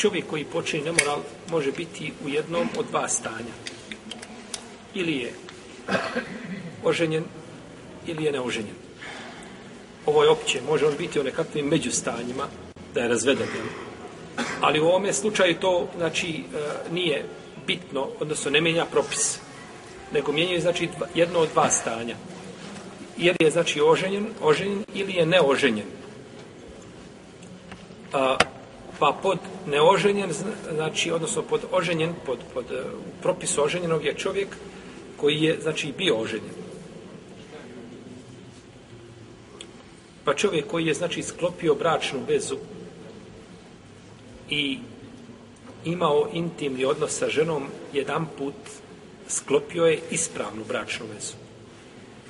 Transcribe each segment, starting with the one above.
čovjek koji počini nemoral može biti u jednom od dva stanja. Ili je oženjen, ili je neoženjen. Ovo je opće, može on biti u nekakvim međustanjima, da je razveden. Ali u ovome slučaju to, znači, e, nije bitno, odnosno ne mijenja propis, nego mijenjaju, znači, jedno od dva stanja. Jer je, znači, oženjen, oženjen ili je neoženjen. A, pa pod neoženjen, znači, odnosno pod oženjen, pod, pod uh, propis oženjenog je čovjek koji je, znači, bio oženjen. Pa čovjek koji je, znači, sklopio bračnu vezu i imao intimni odnos sa ženom, jedan put sklopio je ispravnu bračnu vezu.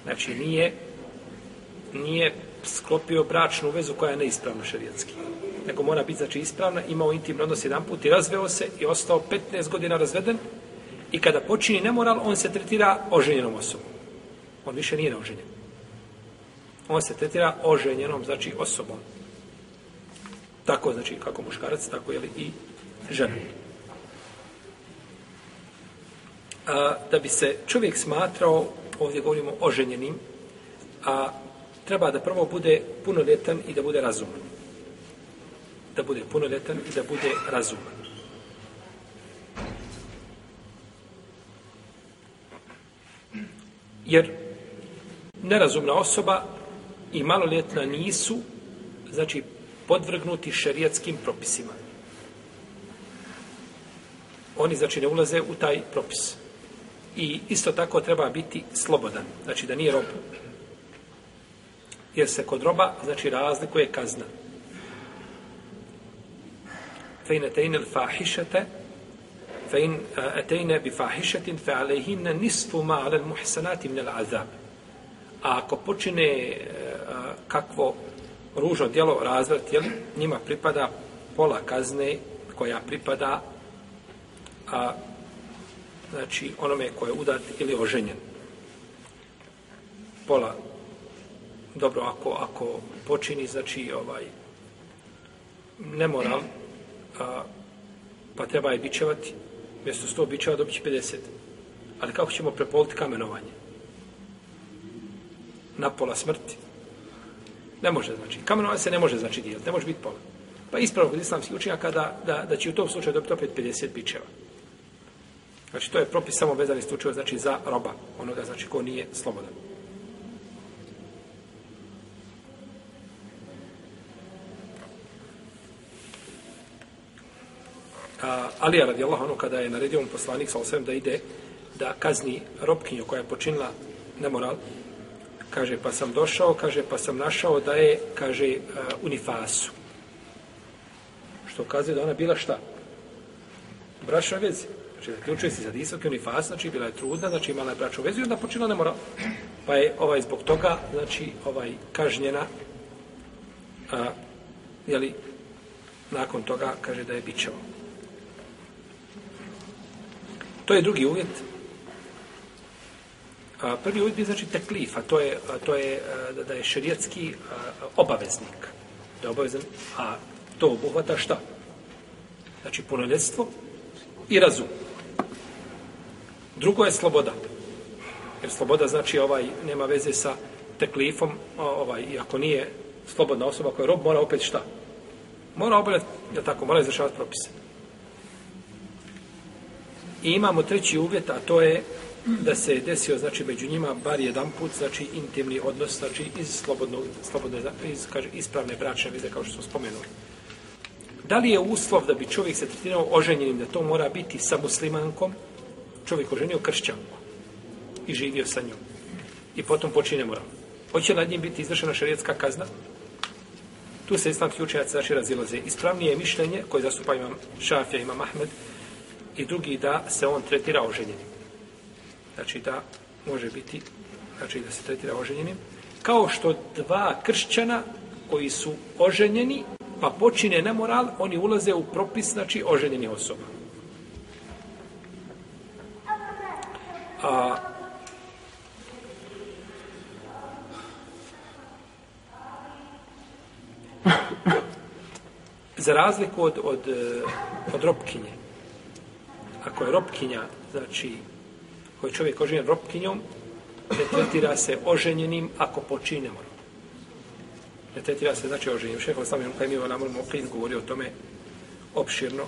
Znači, nije, nije sklopio bračnu vezu koja je neispravna šarijetski. Nego mora biti, znači, ispravna, imao intimni odnos jedan put i razveo se i ostao 15 godina razveden i kada počini nemoral, on se tretira oženjenom osobom. On više nije neoženjen. On se tretira oženjenom, znači, osobom. Tako, znači, kako muškarac, tako je li i žena. A, da bi se čovjek smatrao, ovdje govorimo oženjenim, a treba da prvo bude punoljetan i da bude razuman. Da bude punoljetan i da bude razuman. Jer nerazumna osoba i maloljetna nisu, znači, podvrgnuti šerijatskim propisima. Oni, znači, ne ulaze u taj propis. I isto tako treba biti slobodan, znači da nije rob. Jer se kod roba, znači, razlikuje kazna. فإن أتينا الفاحشة فإن أتينا بفاحشة فعليهن نصف ما على المحسنات من العذاب a ako počine kakvo ružno djelo razvrat, jel, njima pripada pola kazne koja pripada a, znači onome ko je udat ili oženjen. Pola dobro, ako, ako počini, znači, ovaj, nemoral, a, pa treba je bičevati, mjesto 100 bičeva dobit će 50. Ali kako ćemo prepoliti kamenovanje? Na pola smrti. Ne može, znači, kamenovanje se ne može, znači, dijeliti, ne može biti pola. Pa ispravo kod islamskih učenjaka da, da, da će u tom slučaju dobiti opet 50 bičeva. Znači, to je propis samo vezani slučaj, znači, za roba, onoga, znači, ko nije slobodan. A, Ali radi Allah, ono kada je naredio on poslanik sa osvijem da ide da kazni robkinju koja je počinila nemoral, kaže, pa sam došao, kaže, pa sam našao da je, kaže, uh, unifasu. Što kaže da ona bila šta? Brašna vezi. Znači, zaključuje se za disak unifas, znači, bila je trudna, znači, imala je bračnu vezu i onda počinila nemoral. Pa je ovaj zbog toga, znači, ovaj kažnjena, a, jeli, nakon toga kaže da je bićevo. To je drugi uvjet. A, prvi uvjet bi znači teklif, a to je, a, to je a, da, je šerijetski obaveznik. Da je obavezan, a to obuhvata šta? Znači punoljetstvo i razum. Drugo je sloboda. Jer sloboda znači ovaj nema veze sa teklifom, ovaj, i ako nije slobodna osoba koja je rob, mora opet šta? Mora obavljati, ja tako, mora izrašavati propise. I imamo treći uvjet, a to je da se desio, znači, među njima bar jedan put, znači, intimni odnos, znači, iz slobodno, slobodne, iz, kaže, ispravne bračne vize, kao što smo spomenuli. Da li je uslov da bi čovjek se tretirao oženjenim, da to mora biti sa muslimankom, čovjek oženio kršćanku i živio sa njom. I potom počine moral. Hoće nad njim biti izvršena šarijetska kazna? Tu se islamski učenjaci znači razilaze. Ispravnije je mišljenje koje zastupa imam Šafija, imam Ahmed i drugi da se on tretira oženjenim. Znači da može biti znači da se tretira oženjenim. Kao što dva kršćana koji su oženjeni pa počine nemoral, oni ulaze u propis, znači oženjeni osoba. A, za razliku od, od, od ropkinje, ako je ropkinja, znači, ako je čovjek oženjen ropkinjom, ne tretira se oženjenim ako počine mora. Ne tretira se, znači, oženjenim. Šeho Slavim Kajmiva Namor Mokrin govori o tome opširno.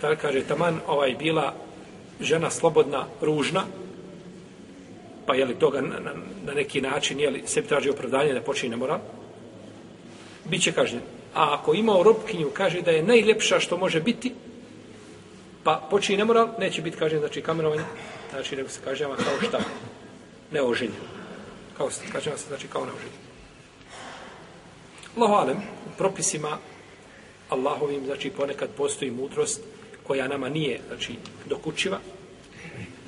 Tada kaže, taman ovaj bila žena slobodna, ružna, pa je li toga na, na, na neki način, je li sebi traži opravdanje da počine moral, bit će kažnjen. A ako ima robkinju, kaže da je najljepša što može biti, pa počini nemoral, neće biti kažnjen, znači kamerovanje, znači nego se kažnjava kao šta? Neoženjen. Kao se kažnjava se, znači kao neoženjen. Allahu alem, u propisima Allahovim, znači ponekad postoji mudrost koja nama nije, znači, dokučiva,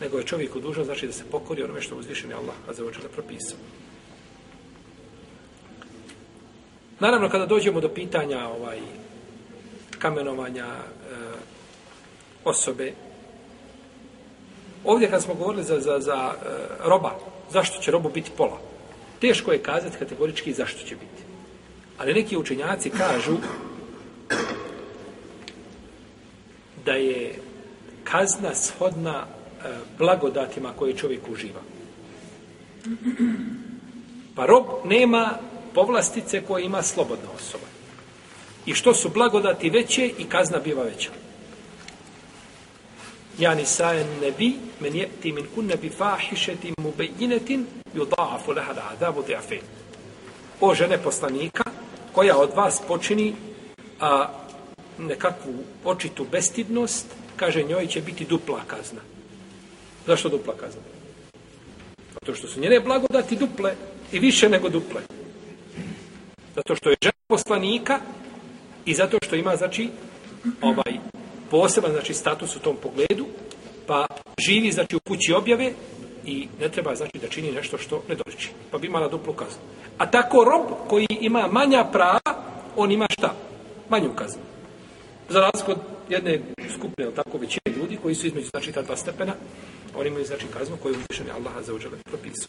nego je čovjeku dužan, znači da se pokori onome što uzvišen je Allah, a za očele propisao. Naravno, kada dođemo do pitanja ovaj kamenovanja e, osobe, ovdje kad smo govorili za, za, za e, roba, zašto će robu biti pola? Teško je kazati kategorički zašto će biti. Ali neki učenjaci kažu da je kazna shodna e, blagodatima koje čovjek uživa. Pa rob nema povlastice koje ima slobodna osoba. I što su blagodati veće i kazna biva veća. Ja ni nebi, men je ti min kun nebi fahišetim mu bejinetin, ju da'afu leha da adabu di'afin. O žene poslanika, koja od vas počini a, nekakvu očitu bestidnost, kaže njoj će biti dupla kazna. Zašto dupla kazna? Zato što su njene blagodati duple i više nego duple. Zato što je žena poslanika i zato što ima, znači, ovaj poseban, znači, status u tom pogledu, pa živi, znači, u kući objave i ne treba, znači, da čini nešto što ne doliči. Pa bi imala duplu kaznu. A tako rob koji ima manja prava, on ima šta? Manju kaznu. Za razliku od jedne skupne, ali tako većine ljudi koji su između znači ta dva stepena, oni imaju znači kaznu koju uzvišen je Allah za uđele propisao.